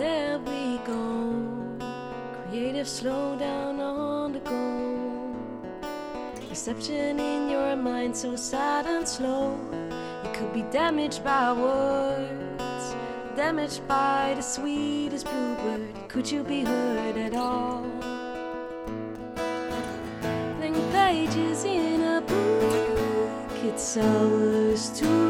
there we go. Creative slowdown on the go. Perception in your mind, so sad and slow. You could be damaged by words, damaged by the sweetest bluebird. Could you be heard at all? Blank pages in a book, it's ours too.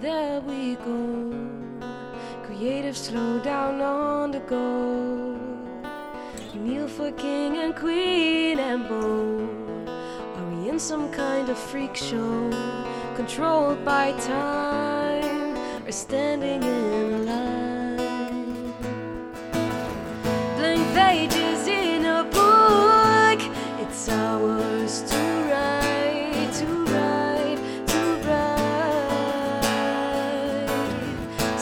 There we go. Creative slow down on the go. We kneel for king and queen and bow. Are we in some kind of freak show? Controlled by time or standing in line? Blank pages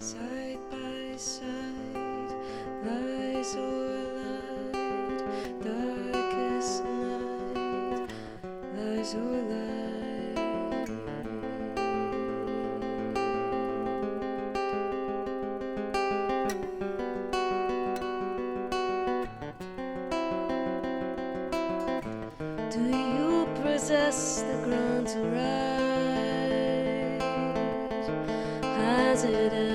Side by side, lies or light, darkest night, lies or light. Do you possess the ground to rise? Has it